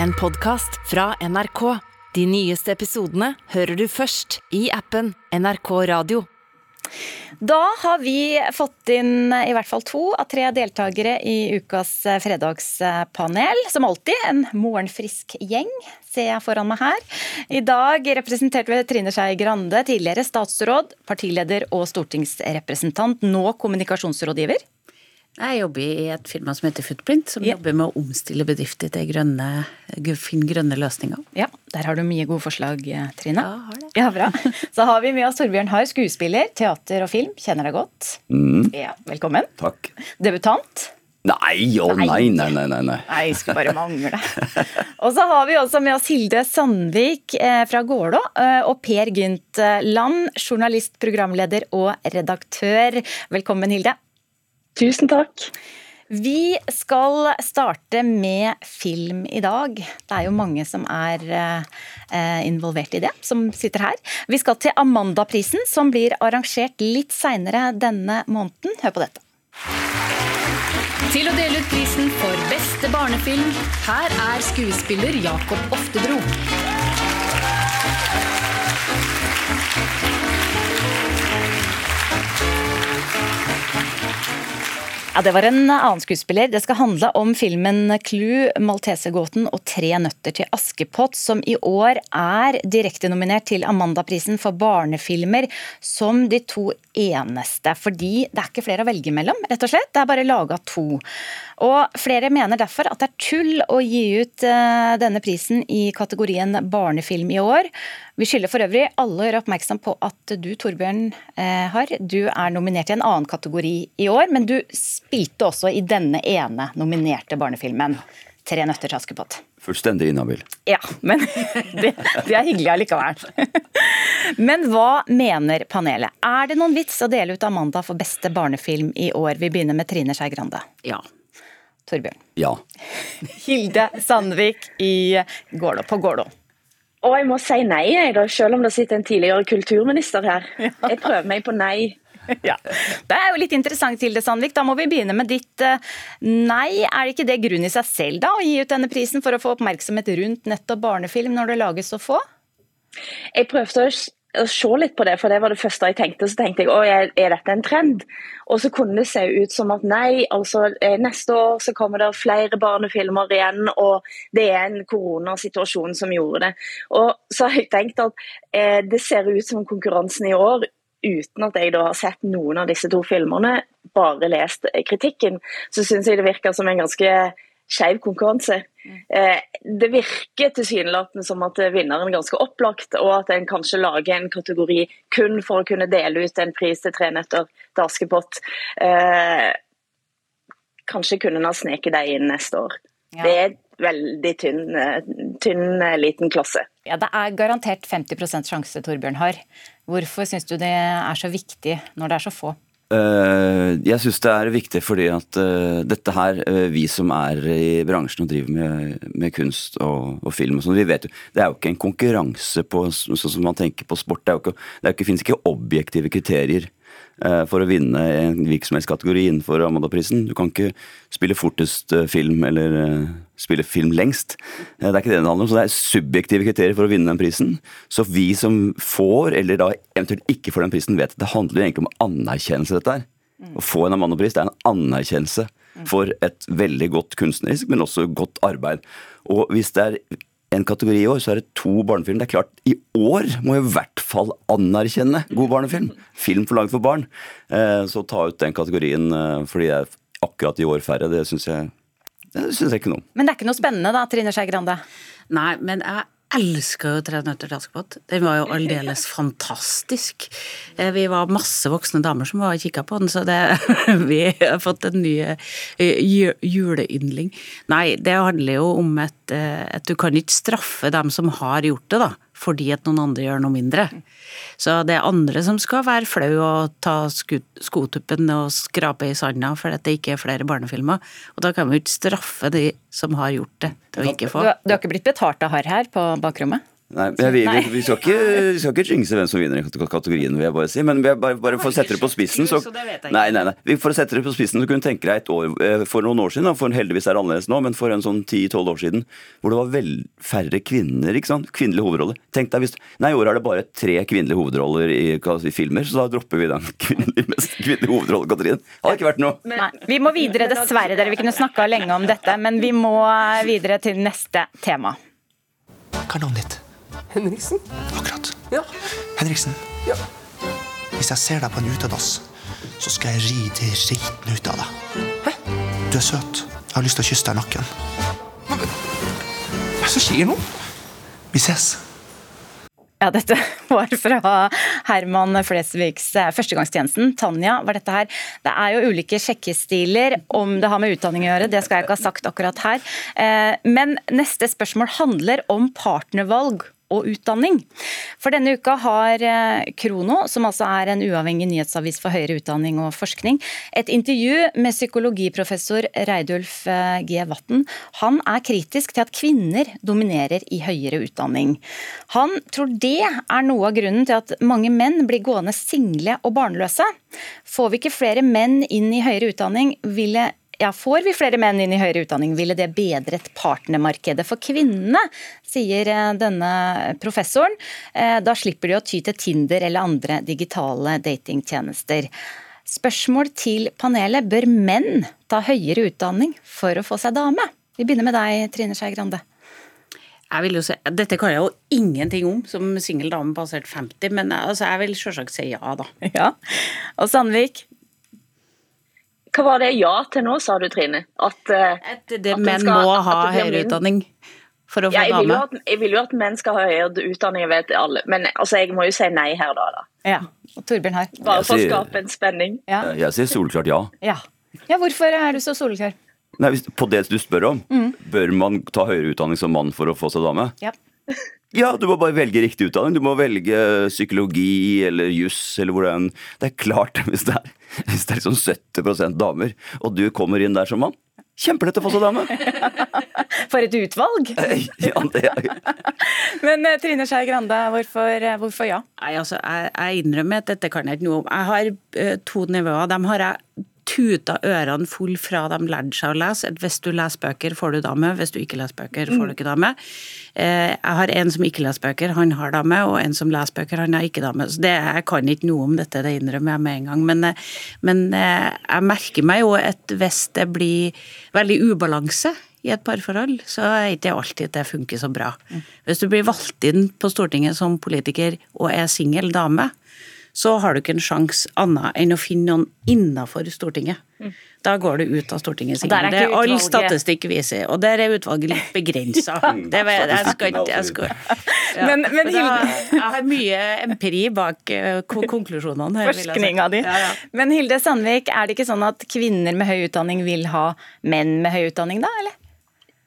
en podkast fra NRK. De nyeste episodene hører du først i appen NRK Radio. Da har vi fått inn i hvert fall to av tre deltakere i ukas fredagspanel. Som alltid en morgenfrisk gjeng, ser jeg foran meg her. I dag representert ved Trine Skei Grande, tidligere statsråd, partileder og stortingsrepresentant, nå kommunikasjonsrådgiver. Jeg jobber i et firma som heter Footprint, som ja. jobber med å omstille bedrifter til grønne, finne grønne løsninger. Ja, Der har du mye gode forslag, Trine. Ja, har det. Ja, bra. Så har vi med oss Torbjørn Haar, skuespiller, teater og film. Kjenner deg godt. Mm. Ja, Velkommen. Takk. Debutant. Nei, å nei, nei, nei. Nei, nei. nei skulle bare mangle. og så har vi også med oss Hilde Sandvik eh, fra Gålå eh, og Per Gynt Land, journalist, programleder og redaktør. Velkommen, Hilde. Tusen takk. Vi skal starte med film i dag. Det er jo mange som er eh, involvert i det, som sitter her. Vi skal til Amandaprisen, som blir arrangert litt seinere denne måneden. Hør på dette. Til å dele ut prisen for beste barnefilm, her er skuespiller Jakob Oftebro. Ja, Det var en annen skuespiller. Det skal handle om filmen Clue, Maltesegåten og Tre nøtter til Askepott, som i år er direktenominert til Amandaprisen for barnefilmer som de to eneste. Fordi det er ikke flere å velge mellom, rett og slett. Det er bare laga to. Og flere mener derfor at det er tull å gi ut eh, denne prisen i kategorien barnefilm i år. Vi skylder for øvrig alle å gjøre oppmerksom på at du, Torbjørn har. Du er nominert i en annen kategori i år, men du spilte også i denne ene nominerte barnefilmen. 'Tre nøtter til Askepott'. Fullstendig inhabil. Ja, men det, det er hyggelig allikevel. Men hva mener panelet? Er det noen vits å dele ut Amanda for beste barnefilm i år? Vi begynner med Trine Skei Grande. Ja. Torbjørn. Ja. Hilde Sandvik i Gålå, på Gålå. Og jeg må si nei, jeg da, selv om det sitter en tidligere kulturminister her. Jeg prøver meg på nei. Ja. Det er jo litt interessant, Hilde Sandvik. Da må vi begynne med ditt eh, nei. Er det ikke det grunn i seg selv da, å gi ut denne prisen for å få oppmerksomhet rundt nettopp barnefilm, når det lages så få? Jeg prøvde å å se litt på det, for det var det første jeg tenkte. Så tenkte jeg å, er dette en trend? Og så kunne det se ut som at nei, altså eh, neste år så kommer det flere barnefilmer igjen, og det er en koronasituasjon som gjorde det. Og så har jeg tenkt at eh, det ser ut som konkurransen i år uten at jeg da har sett noen av disse to filmene, bare lest kritikken, så syns jeg det virker som en ganske skeiv konkurranse. Eh, det virker tilsynelatende som at vinneren er ganske opplagt, og at en kanskje lager en kategori kun for å kunne dele ut en pris til Tre nøtter til Askepott. Eh, kanskje kunne en ha sneket deg inn neste år. Ja. Det er veldig tynn, tynn, liten klasse. Ja, Det er garantert 50% sjanse, Torbjørn har. Hvorfor syns du det er så viktig når det er så få? Uh, jeg syns det er viktig fordi at uh, dette her, uh, vi som er i bransjen og driver med, med kunst og, og, film og sånn, vi vet jo Det er jo ikke en konkurranse på sånn som man tenker på sport. Det, er jo ikke, det, er ikke, finnes ikke objektive kriterier Eh, for å vinne en virksomhetskategori innenfor Amanda-prisen. Du kan ikke spille fortest eh, film eller eh, spille film lengst. Det er ikke det det handler om. Så det er subjektive kriterier for å vinne den prisen. Så vi som får, eller da eventuelt ikke får den prisen, vet at det handler egentlig om anerkjennelse, dette her. Å få en Amanda-pris, det er en anerkjennelse for et veldig godt kunstnerisk, men også godt arbeid. Og hvis det er en kategori i år, så er det to barnefilm. Det er klart, i år må jeg i hvert fall anerkjenne god barnefilm. Film for langt for barn. Eh, så ta ut den kategorien eh, fordi det er akkurat i år færre, det syns jeg, synes jeg ikke noe om. Men det er ikke noe spennende da, Trine Skei Grande? Nei, men jeg elska jo 'Tre nøtter til Askepott'. Den var jo aldeles fantastisk. Eh, vi var masse voksne damer som var og kikka på den, så det, vi har fått en ny eh, juleyndling. Nei, det handler jo om at, eh, at du kan ikke straffe dem som har gjort det, da fordi at noen andre gjør noe mindre. Så det er andre som skal være flau og ta skotuppen og skrape i sanda for at det ikke er flere barnefilmer. Og da kan vi jo ikke straffe de som har gjort det, til å ikke få. Du, du har ikke blitt betalt av Harr her på bakrommet? Nei, vi, vi, vi, skal ikke, vi skal ikke jinxe hvem som vinner i kategorien, vil jeg bare si. Men bare, bare for å sette det på spissen, så Nei, nei, nei. For å sette det på spissen, så kunne du tenke deg et år eh, for noen år siden, for heldigvis er det annerledes nå, men for en sånn 10-12 år siden, hvor det var vel færre kvinner, ikke sant? Kvinnelige hovedroller. Tenk deg hvis Nei, i år er det bare tre kvinnelige hovedroller i, i filmer, så da dropper vi den kvinnelige, mest kvinnelige hovedrollekategorien. Hadde ikke vært noe. Nei, vi må videre, dessverre, dere. Vi kunne snakka lenge om dette, men vi må videre til neste tema. Hva er navnet ditt? Henriksen? Akkurat. Ja. Henriksen, ja. hvis jeg ser deg på en utedass, så skal jeg ri det reiten ut av deg. Hæ? Du er søt. Jeg har lyst til å kysse deg i nakken. Hva er det som skjer nå? Vi ses. Ja, dette var fra Herman Flesvigs eh, Førstegangstjenesten. Tanja var dette her. Det er jo ulike sjekkestiler om det har med utdanning å gjøre, det skal jeg ikke ha sagt akkurat her. Eh, men neste spørsmål handler om partnervalg og utdanning. For denne uka har eh, Krono, som altså er en uavhengig nyhetsavis for høyere utdanning og forskning, et intervju med psykologiprofessor Reidulf eh, G. Vatn. Han er kritisk til at kvinner dominerer i høyere utdanning. Han tror det er noe av grunnen til at mange menn blir gående single og barnløse. Får vi ikke flere menn inn i høyere utdanning, ville ja, Får vi flere menn inn i høyere utdanning, ville det bedret partnermarkedet for kvinnene, sier eh, denne professoren. Eh, da slipper de å ty til Tinder eller andre digitale datingtjenester. Spørsmål til panelet. Bør menn ta høyere utdanning for å få seg dame? Vi begynner med deg, Trine Skei Grande. Jeg vil jo si, Dette kan jeg jo ingenting om som singel dame passert 50, men altså, jeg vil selvsagt si ja, da. Ja. Og Sandvik? Hva var det ja til nå, sa du Trine? At, uh, at det at menn skal, må ha høyere utdanning for å få ja, jeg dame? Vil at, jeg vil jo at menn skal ha høyere utdanning, jeg vet alle. Men altså, jeg må jo si nei her, da. da. Ja, og Torbjørn her. Bare for å skape en spenning. Ja. Jeg sier solklart ja. ja. Ja, Hvorfor er du så soleklar? Nei, hvis, På det du spør om, mm. bør man ta høyere utdanning som mann for å få seg dame? Ja. Ja, du må bare velge riktig utdanning. Du må velge psykologi eller juss eller hvordan Det er klart, hvis det er, hvis det er liksom 70 damer, og du kommer inn der som mann Kjempelett å få seg dame! For et utvalg! ja, det er Men eh, Trine Skei Grande, hvorfor, eh, hvorfor, ja? Nei, altså, jeg, jeg, innrømmer at dette kan jeg ikke noe om. Jeg har uh, to nivåer. Dem har jeg tuta ørene full fra de lærte seg å lese. At hvis du leser bøker, får du dame. Hvis du ikke leser bøker, får du ikke dame. Eh, jeg har en som ikke leser bøker, han har dame. Og en som leser bøker, han har ikke dame. Så det, jeg kan ikke noe om dette, det innrømmer jeg med en gang. Men, eh, men eh, jeg merker meg jo at hvis det blir veldig ubalanse i et parforhold, så er det ikke alltid det funker så bra. Hvis du blir valgt inn på Stortinget som politiker og er singel dame, så har du ikke en sjanse annet enn å finne noen innafor Stortinget. Mm. Da går du ut av Stortinget. Det er all statistikk viser, og der er utvalget litt begrensa. Ja. men, men da, Jeg har mye empiri bak uh, konklusjonene her. Forskninga di. Ja, ja. Men Hilde Sandvik, er det ikke sånn at kvinner med høy utdanning vil ha menn med høy utdanning, da? eller?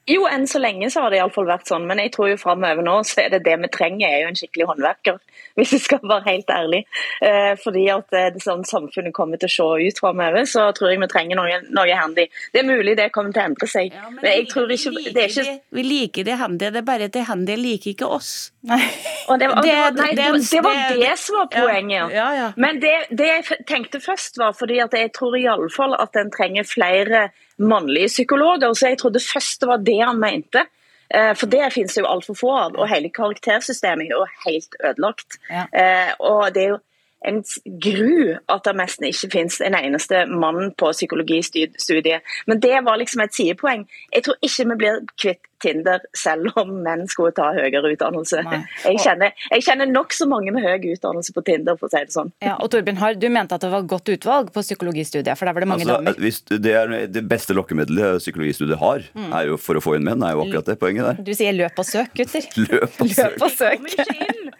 Jo, enn så lenge så har det iallfall vært sånn, men jeg tror jo framover nå så er det det vi trenger, er jo en skikkelig håndverker. Hvis jeg skal være helt ærlig. Eh, fordi at eh, det sånn samfunnet kommer til å se ut framover, så tror jeg vi trenger noe, noe handy. Det er mulig det kommer til å endre seg. Ja, men, men jeg tror ikke, det er ikke Vi liker det handy, det er bare at det handy liker ikke oss. Nei. Og det, var, det, var, nei, det, det, var det, som var poenget. Ja, ja, men det, jeg tenkte først, var fordi at jeg tror iallfall at en trenger flere mannlige psykologer. Så jeg trodde først det var det han mente. Eh, for det finnes det jo altfor få av. Og hele karaktersystemet er jo helt ødelagt. Ja. Eh, og det er jo en gru at det nesten ikke finnes en eneste mann på psykologistudiet. Men det var liksom et sidepoeng. Jeg tror ikke vi blir kvitt Tinder selv om menn skulle ta høyere utdannelse. Jeg kjenner, jeg kjenner nokså mange med høy utdannelse på Tinder, for å si det sånn. Ja, og Torbjørn Harr, du mente at det var godt utvalg på psykologistudiet, for der var det mange altså, damer? Hvis det, er det beste lokkemiddelet psykologistudiet har, mm. er jo for å få inn menn, er jo akkurat det poenget der. Du sier løp og søk, gutter. Løp og søk. Løp og søk.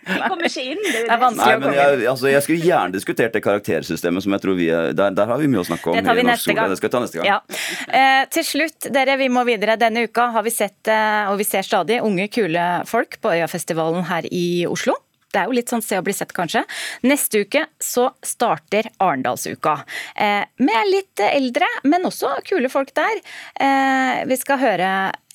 Vi kommer ikke inn. Det, er vanskelig Nei, men jeg, altså, jeg skulle gjerne diskutert det karaktersystemet som jeg tror vi er, der, der har vi mye å snakke om. Det tar vi neste gang. Det skal vi ta neste gang. Ja. Eh, til slutt, dere, vi må videre. Denne uka har vi sett, og vi ser stadig unge, kule folk på Øyafestivalen her i Oslo. Det er jo litt sånn se og bli sett, kanskje. Neste uke så starter Arendalsuka. Eh, med litt eldre, men også kule folk der. Eh, vi skal høre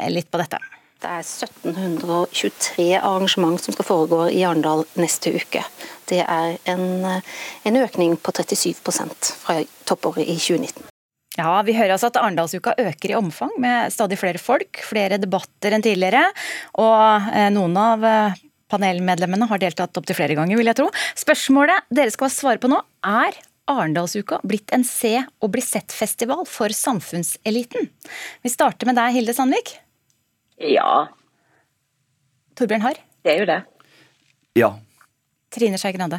litt på dette. Det er 1723 arrangement som skal foregå i Arendal neste uke. Det er en, en økning på 37% fra toppåret i 2019. Ja, Vi hører altså at Arendalsuka øker i omfang, med stadig flere folk, flere debatter enn tidligere. Og eh, noen av eh, panelmedlemmene har deltatt opptil flere ganger, vil jeg tro. Spørsmålet dere skal svare på nå er Arendalsuka blitt en se og bli sett-festival for samfunnseliten? Vi starter med deg, Hilde Sandvik. Ja, Torbjørn Harr. det er jo det. Ja. Trine Skei Grande.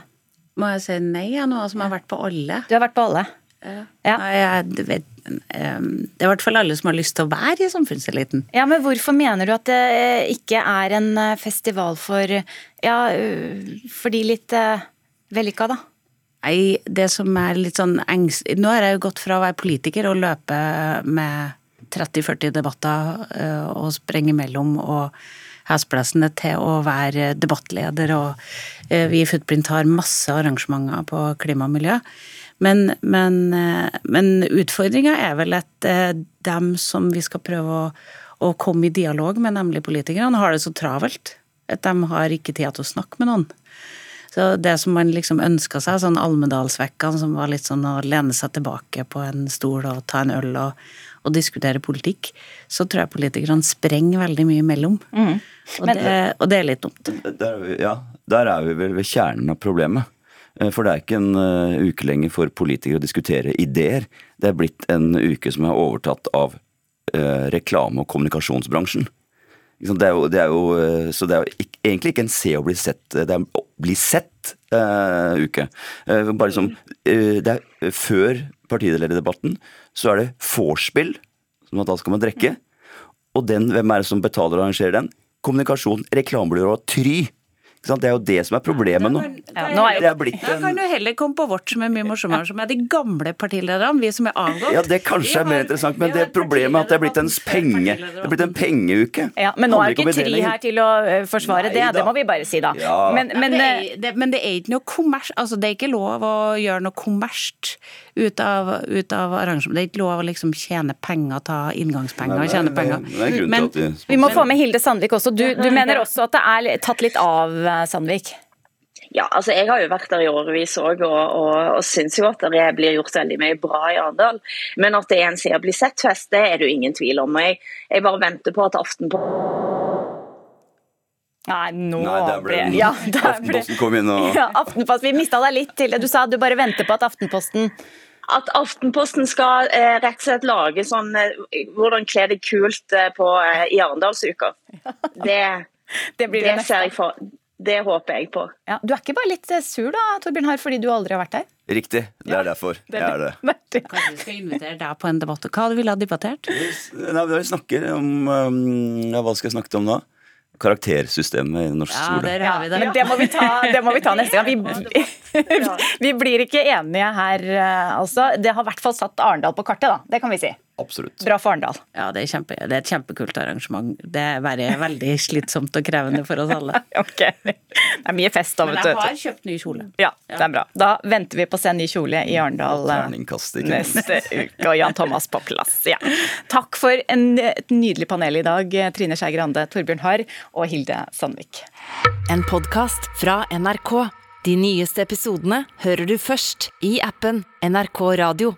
Må jeg si nei, jeg, nå som har vært på alle? Du har vært på alle. Ja. Nei, jeg vet, det er i hvert fall alle som har lyst til å være i samfunnseliten. Ja, men Hvorfor mener du at det eh, ikke er en eh, festival for ja, for de litt uh, vellykka, da? Nei, det som er litt sånn engst... Nå har jeg jo gått fra å være politiker og løpe med 30-40 debatter og sprenge mellom og hesblesende til å være debattleder, og vi i Footprint har masse arrangementer på klima og miljø. Men, men, øh, men utfordringa er vel at øh, dem som vi skal prøve å, å komme i dialog med, nemlig politikerne, har det så travelt at de har ikke tid til å snakke med noen. Så det som man liksom ønska seg, sånn Almedalsvekkene som var litt sånn å lene seg tilbake på en stol og ta en øl og, og diskutere politikk, så tror jeg politikerne sprenger veldig mye imellom. Og, det, og det er litt dumt. Der, er ja, der er vi vel ved kjernen av problemet. Eh, For det er ikke en eh, uke lenger for politikere å diskutere ideer. Det er blitt en uke som er overtatt av eh, reklame- og kommunikasjonsbransjen. Det er jo, det er jo, så det er jo egentlig ikke en se og bli sett, det er en bli sett-uke. bare som, uh, det er Før partilederdebatten så er det vorspiel, som at da skal man drikke. Og den, hvem er det som betaler og arrangerer den? Kommunikasjon, reklamebyrå og Try. Ikke sant? Det er jo det som er problemet nå. Ja, nå er jo Det er blitt Da kan du heller komme på vårt som er mye morsommere, som er de gamle partilederne, vi som er avgått. Ja, det kanskje er mer interessant, men det problemet er at det er blitt en penge Det er blitt en pengeuke. Ja, Men nå er jo ikke Tri her til å øh, forsvare Nei det, det må vi bare si da. Ja. Men, men det er, det, men det er ikke noe kommers Altså, det er ikke lov å gjøre noe kommersielt ut av, ut av arrangementet. Det er ikke lov å liksom tjene penger, ta inngangspenger og tjene penger. Er Men- vi må få med Hilde Sandvik også. Du, du mener også at det er tatt litt av, øh, Sandvik? Ja, altså Jeg har jo vært der i årevis òg, og, og, og syns jo at det blir gjort veldig mye bra i Arendal. Men at det er en Se og bli sett-fest, det er det jo ingen tvil om. Og Jeg, jeg bare venter på at Aftenposten Nei, nå Nei, der ble ja, der ble, Aftenposten kom inn og ja, Aftenposten. Vi mista deg litt til det. Du sa at du bare venter på at Aftenposten at Aftenposten skal eh, rett og slett lage sånn eh, hvordan kle deg kult eh, på, eh, i Arendalsuka. Det, Det blir det, det ser jeg for Det håper jeg på. Ja, du er ikke bare litt øh, sur da, Torbjørn Harr, fordi du aldri har vært der? Riktig, det er derfor. Jeg er det. det. Kanskje vi skal invitere deg på en debatt. Hva du ha debattert? Nei, vi snakker om um, ja, Hva skal jeg snakke om da? Karaktersystemet i norsk Ja, skole. der har vi det. Men det må vi ta, det må vi ta neste gang. Vi, vi blir ikke enige her, øh, altså. Det har i hvert fall satt Arendal på kartet, da. Det kan vi si. Absolutt. Bra for Arendal. Ja, det er, kjempe, det er et kjempekult arrangement. Det er bare veldig slitsomt og krevende for oss alle. Ok. Det er mye fest da, Men jeg har kjøpt ny kjole. Ja, det er bra. Da venter vi på å se ny kjole i Arendal eh, neste uke. Og Jan Thomas på plass. Ja. Takk for en, et nydelig panel i dag, Trine Skei Grande, Torbjørn Harr og Hilde Sandvik. En podkast fra NRK. De nyeste episodene hører du først i appen NRK Radio.